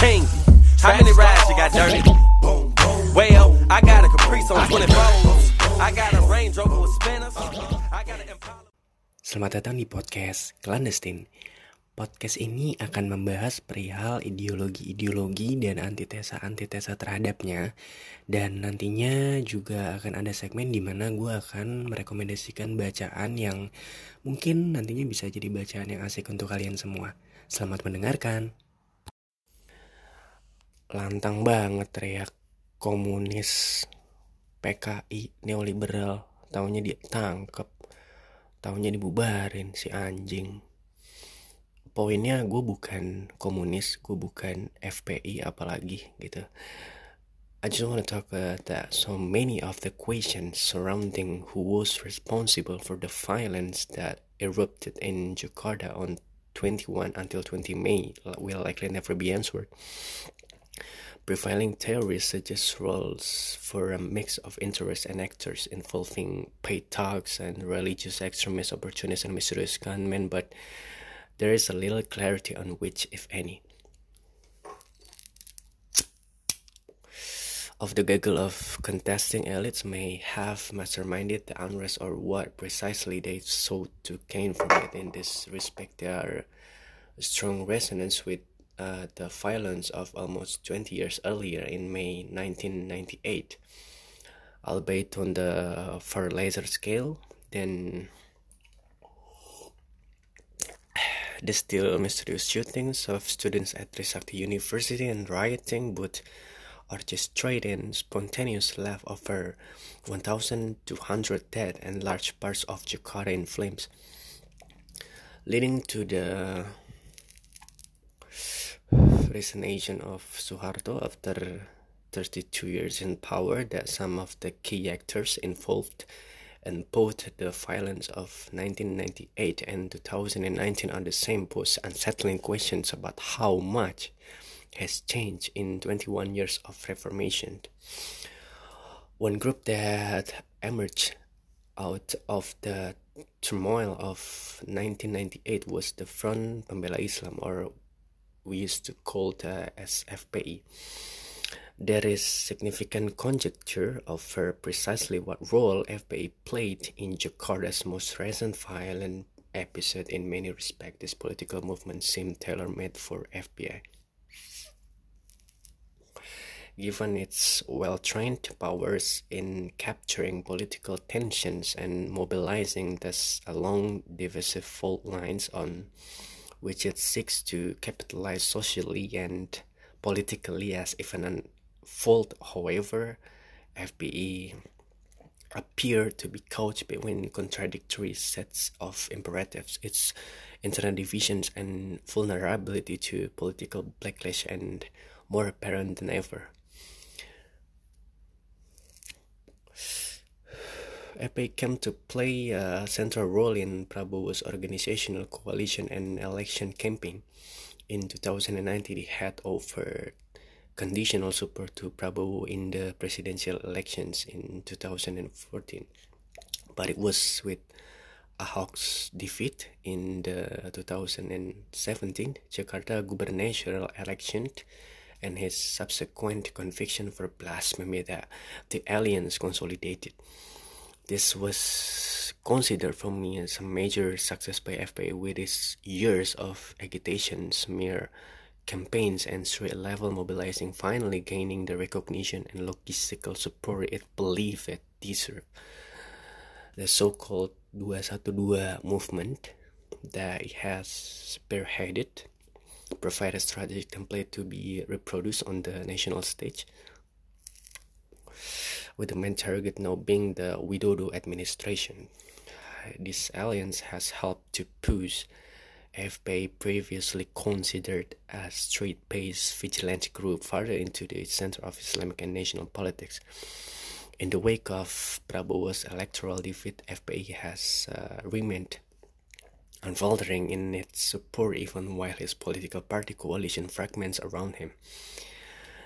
king. How many rides you got dirty? Well, I got a Caprice on 24. I got a Range Rover with spinners. I got an Impala. Selamat datang di podcast Clandestine. Podcast ini akan membahas perihal ideologi-ideologi dan antitesa-antitesa terhadapnya. Dan nantinya juga akan ada segmen di mana gue akan merekomendasikan bacaan yang mungkin nantinya bisa jadi bacaan yang asik untuk kalian semua. Selamat mendengarkan. Lantang banget teriak komunis PKI neoliberal. Taunya dia tangkep. Taunya dibubarin si anjing poinnya gue bukan komunis gue bukan FPI apalagi gitu I just want to talk about that so many of the questions surrounding who was responsible for the violence that erupted in Jakarta on 21 until 20 May will likely never be answered. Prevailing theories suggest roles for a mix of interests and actors involving paid thugs and religious extremists, opportunists, and mysterious gunmen, but there is a little clarity on which, if any. Of the gaggle of contesting elites may have masterminded the unrest or what precisely they sought to gain from it. In this respect, there are strong resonance with uh, the violence of almost 20 years earlier in May 1998, albeit on the far lesser scale than the still mysterious shootings of students at Trisakti University and rioting both orchestrated and spontaneous left over 1,200 dead and large parts of Jakarta in flames, leading to the resignation of Suharto after 32 years in power that some of the key actors involved and both the violence of 1998 and 2019 are the same pose unsettling questions about how much has changed in 21 years of reformation. One group that emerged out of the turmoil of 1998 was the Front Pembela Islam, or we used to call the SFPI. There is significant conjecture over precisely what role FPI played in Jakarta's most recent violent episode. In many respects, this political movement seemed tailor-made for FPI. Given its well-trained powers in capturing political tensions and mobilizing thus along divisive fault lines on which it seeks to capitalize socially and politically as if an fault, however, FPI appear to be caught between contradictory sets of imperatives. Its internal divisions and vulnerability to political backlash and more apparent than ever. FPI came to play a central role in Prabowo's organizational coalition and election campaign. In 2019, he had offered conditional support to Prabowo in the presidential elections in 2014. But it was with Ahok's defeat in the 2017 Jakarta gubernatorial election and his subsequent conviction for blasphemy that the alliance consolidated. This was considered for me as a major success by FPI with its years of agitation, smear, campaigns and street level mobilizing finally gaining the recognition and logistical support it believed it deserved. The so-called 212 movement that it has spearheaded provide a strategic template to be reproduced on the national stage with the main target now being the Widodo administration. This alliance has helped to push FPI previously considered a street-based vigilante group further into the center of Islamic and national politics. In the wake of Prabowo's electoral defeat, FPI has uh, remained unfaltering in its support even while his political party coalition fragments around him.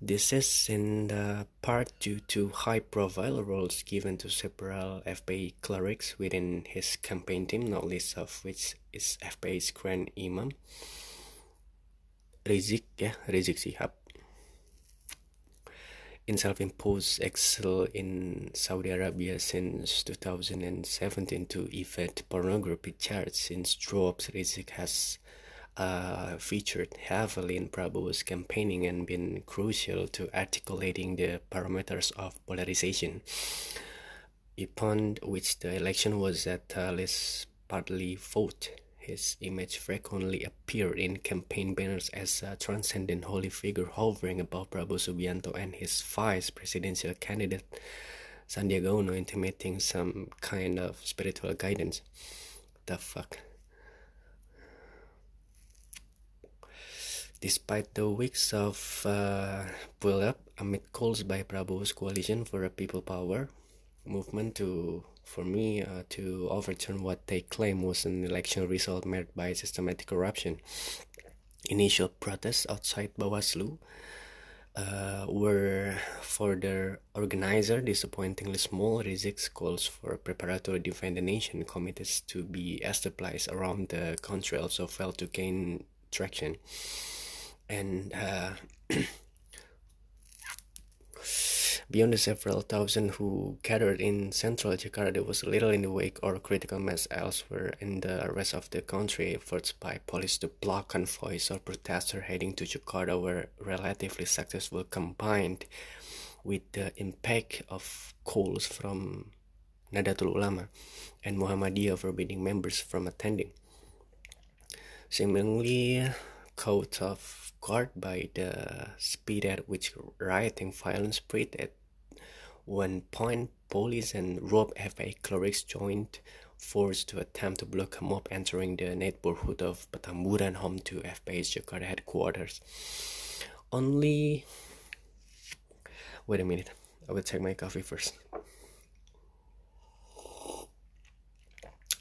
This is in part due to high profile roles given to several FPI clerics within his campaign team, not least of which is FPI's Grand Imam. Rizieq ya Rizieq Shihab in self-imposed exile in Saudi Arabia since 2017 to evade pornography charge since Drops Rizieq has uh, featured heavily in Prabowo's campaigning and been crucial to articulating the parameters of polarization, upon which the election was at least partly fought. His image frequently appeared in campaign banners as a transcendent holy figure hovering above Prabowo Subianto and his vice presidential candidate Sandiaga Uno, intimating some kind of spiritual guidance. The fuck? Despite the weeks of uh, build-up amid calls by Prabowo's coalition for a people power movement to for me uh, to overturn what they claim was an election result marred by systematic corruption. Initial protests outside Bawaslu uh, were for their organizer disappointingly small. Rizieq's calls for preparatory defend the nation committees to be established around the country also failed to gain traction. And uh, Beyond the several thousand who gathered in central Jakarta, there was little in the wake or critical mass elsewhere in the rest of the country. Efforts by police to block convoys or protesters heading to Jakarta were relatively successful, combined with the impact of calls from Nahdlatul Ulama and Muhammadiyah forbidding members from attending. Seemingly caught off guard by the speed at which rioting violence spread at one point police and rope FA clerics joined force to attempt to block a mob entering the neighborhood of Petamburan home to FPI's Jakarta headquarters. Only wait a minute, I will take my coffee first.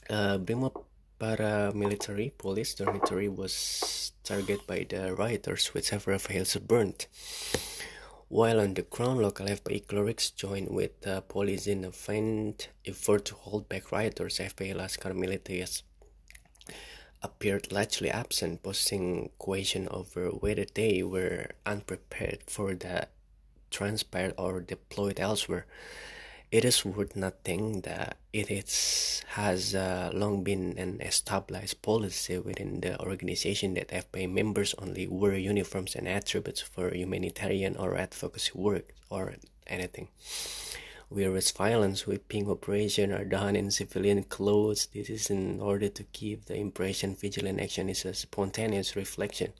Uh, Brimob paramilitary police dormitory was targeted by the rioters with several vehicles burnt. While on the ground, local FPI clerics joined with the police in a faint effort to hold back rioters. FPI Laskar militias appeared largely absent, posing question over whether they were unprepared for the transpired or deployed elsewhere. It is worth noting that it is, has uh, long been an established policy within the organization that FPI members only wear uniforms and attributes for humanitarian or advocacy work or anything. Whereas violence whipping operation are done in civilian clothes, this is in order to give the impression vigilant action is a spontaneous reflection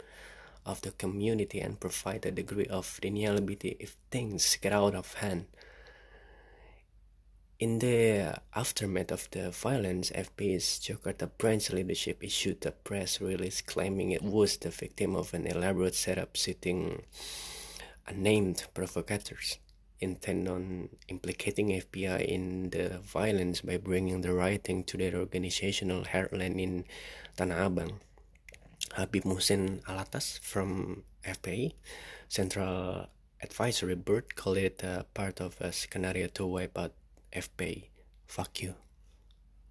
of the community and provide a degree of deniability if things get out of hand. In the aftermath of the violence, FPI's Jakarta branch leadership issued a press release claiming it was the victim of an elaborate setup citing unnamed provocateurs intent on implicating FPI in the violence by bringing the rioting to their organizational heartland in Tanah Abang. Habib Muhsin Alatas from FPI, Central Advisory Board, called it a part of a scenario to wipe out FPI. Fuck you.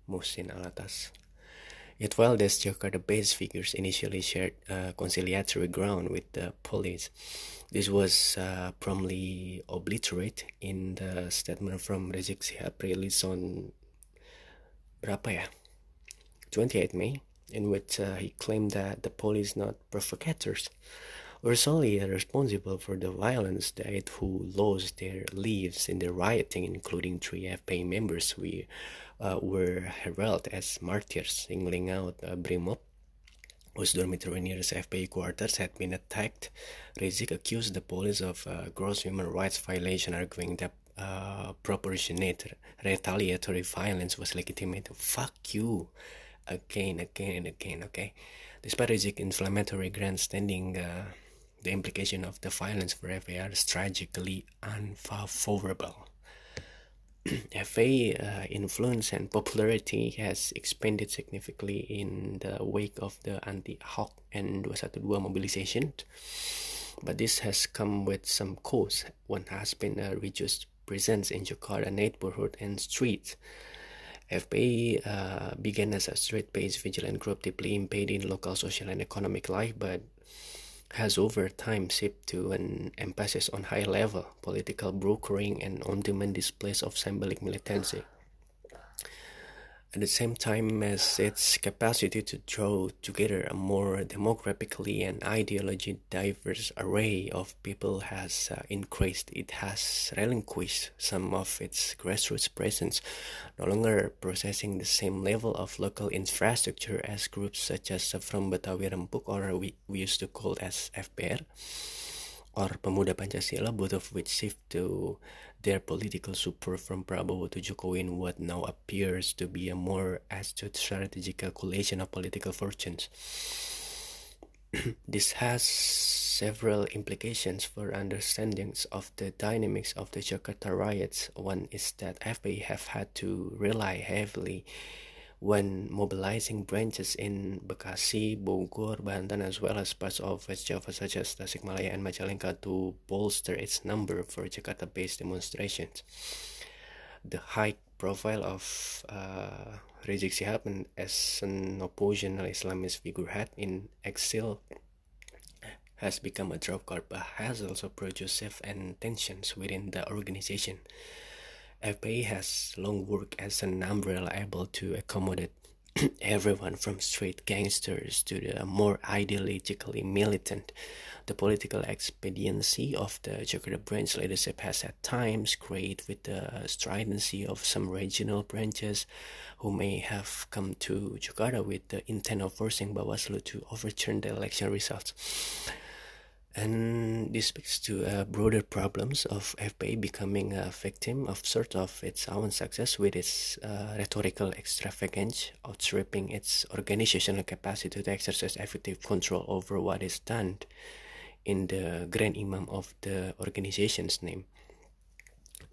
Muhsin Alatas. Yet while the Jakarta-based figures initially shared uh, conciliatory ground with the police, this was uh, promptly obliterated in the statement from Rizieq Shihab released on berapa ya? 28 May, in which uh, he claimed that the police not provocateurs were solely responsible for the violence that who lost their lives in the rioting, including three FPI members who uh, were heralded as martyrs, singling out uh, Brimob, whose dormitory near the FPI quarters had been attacked. Rizieq accused the police of uh, gross human rights violation, arguing that uh, proportionate retaliatory violence was legitimate. Fuck you. Again, again, and again, okay? Despite Rizieq's inflammatory grandstanding, uh, the implication of the violence for FA is tragically unfavorable. FA uh, influence and popularity has expanded significantly in the wake of the anti-Ahok and 212 mobilization, but this has come with some costs. One has been a reduced presence in Jakarta neighborhood and streets. FPI uh, began as a street-based vigilant group deeply embedded in local social and economic life, but has over time shifted to an emphasis on high level political brokering and on demand displays of symbolic militancy at the same time as its capacity to draw together a more demographically and ideologically diverse array of people has uh, increased, it has relinquished some of its grassroots presence, no longer possessing the same level of local infrastructure as groups such as Forum Betawi Rempug or we, we used to call as FBR or Pemuda Pancasila, both of which shift to their political support from Prabowo to Jokowi in what now appears to be a more astute strategic calculation of political fortunes. this has several implications for understandings of the dynamics of the Jakarta riots. One is that FPI have had to rely heavily when mobilizing branches in Bekasi, Bogor, Banten, as well as parts of West Java such as Tasikmalaya and Majalengka to bolster its number for Jakarta-based demonstrations. The high profile of uh, Rizieq Shihab as an oppositional Islamist figurehead in exile has become a drop card but has also produced and tensions within the organization. FPI has long worked as an umbrella able to accommodate everyone from street gangsters to the more ideologically militant. The political expediency of the Jakarta branch leadership has at times created with the stridency of some regional branches who may have come to Jakarta with the intent of forcing Bawaslu to overturn the election results and this speaks to uh, broader problems of FPI becoming a victim of sort of its own success with its uh, rhetorical extravagance, outstripping its organizational capacity to exercise effective control over what is done in the grand imam of the organization's name.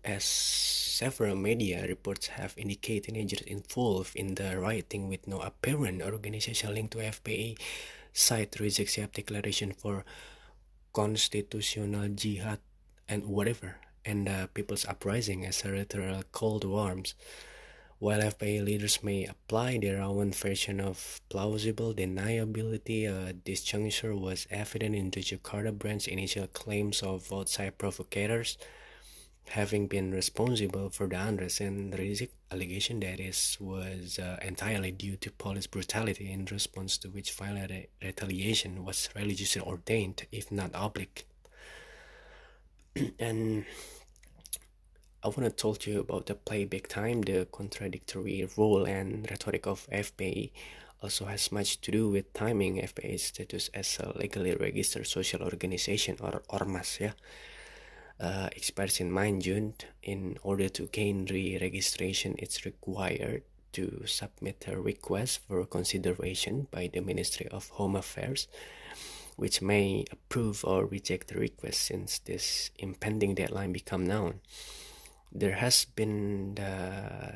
As several media reports have indicated, teenagers involved in the rioting with no apparent organizational link to FPI cite Shihab declaration for constitutional jihad and whatever, and the people's uprising as a literal cold warms. While FPI leaders may apply their own version of plausible deniability, uh, this juncture was evident in the Jakarta branch's initial claims of outside provocators having been responsible for the unrest and the allegation that is was uh, entirely due to police brutality in response to which violent re- retaliation was religiously ordained if not oblique. And I want to talk to you about the play big time the contradictory role and rhetoric of FPI also has much to do with timing FPI's status as a legally registered social organization or ormas yeah uh, expires in mind June. In order to gain re-registration, it's required to submit a request for consideration by the Ministry of Home Affairs, which may approve or reject the request since this impending deadline become known. There has been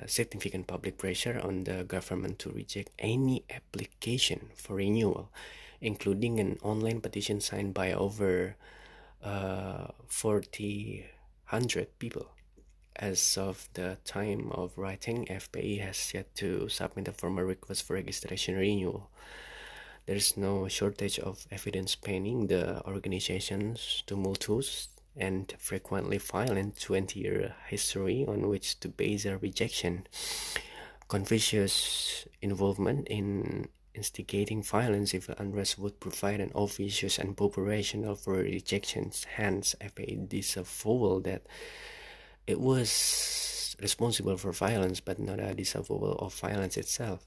significant public pressure on the government to reject any application for renewal, including an online petition signed by over uh, 40 hundred people. As of the time of writing, FPI has yet to submit a formal request for registration renewal. There is no shortage of evidence painting the organization's tumultuous and frequently violent 20 year history on which to base their rejection. Confucius' involvement in instigating violence if unrest would provide an obvious and operational for rejections. Hence, FPI disavowal that it was responsible for violence, but not a disavowal of violence itself.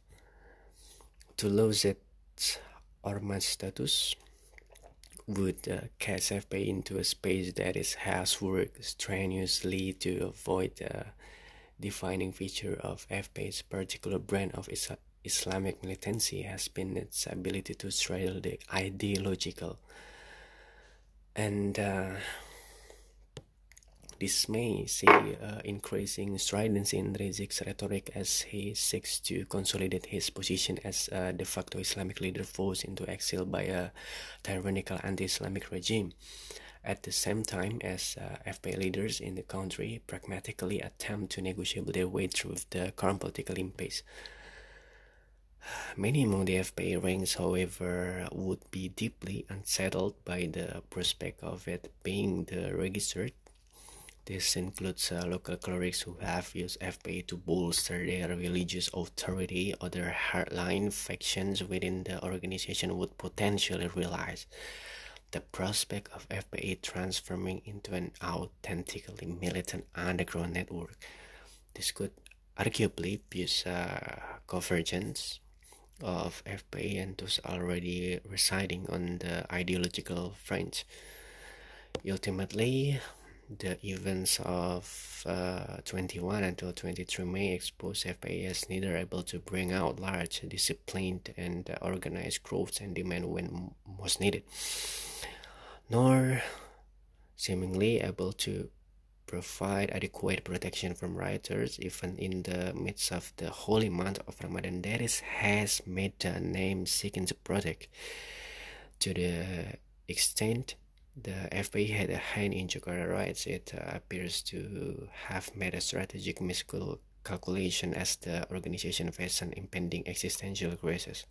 To lose its ormas status would uh, cast FPI into a space that is has worked strenuously to avoid the defining feature of FPI's particular brand of its Islamic militancy has been its ability to straddle the ideological and uh, this may see uh, increasing stridency in Rizieq's rhetoric as he seeks to consolidate his position as a de facto Islamic leader forced into exile by a tyrannical anti-Islamic regime. At the same time as uh, FPI leaders in the country pragmatically attempt to negotiate their way through the current political impasse. Many FPI ranks, however, would be deeply unsettled by the prospect of it being the registered. This includes uh, local clerics who have used FPI to bolster their religious authority. Other hardline factions within the organization would potentially realize the prospect of FPI transforming into an authentically militant underground network. This could arguably be a convergence of FPI and those already residing on the ideological fringe. Ultimately, the events of uh, 21 until 23 May expose FPI as neither able to bring out large, disciplined, and organized growth and demand when most needed, nor seemingly able to provide adequate protection from rioters even in the midst of the holy month of Ramadan. That is has made the name seeking to protect to the extent the FPI had a hand in Jakarta riots it uh, appears to have made a strategic miscalculation as the organization faced an impending existential crisis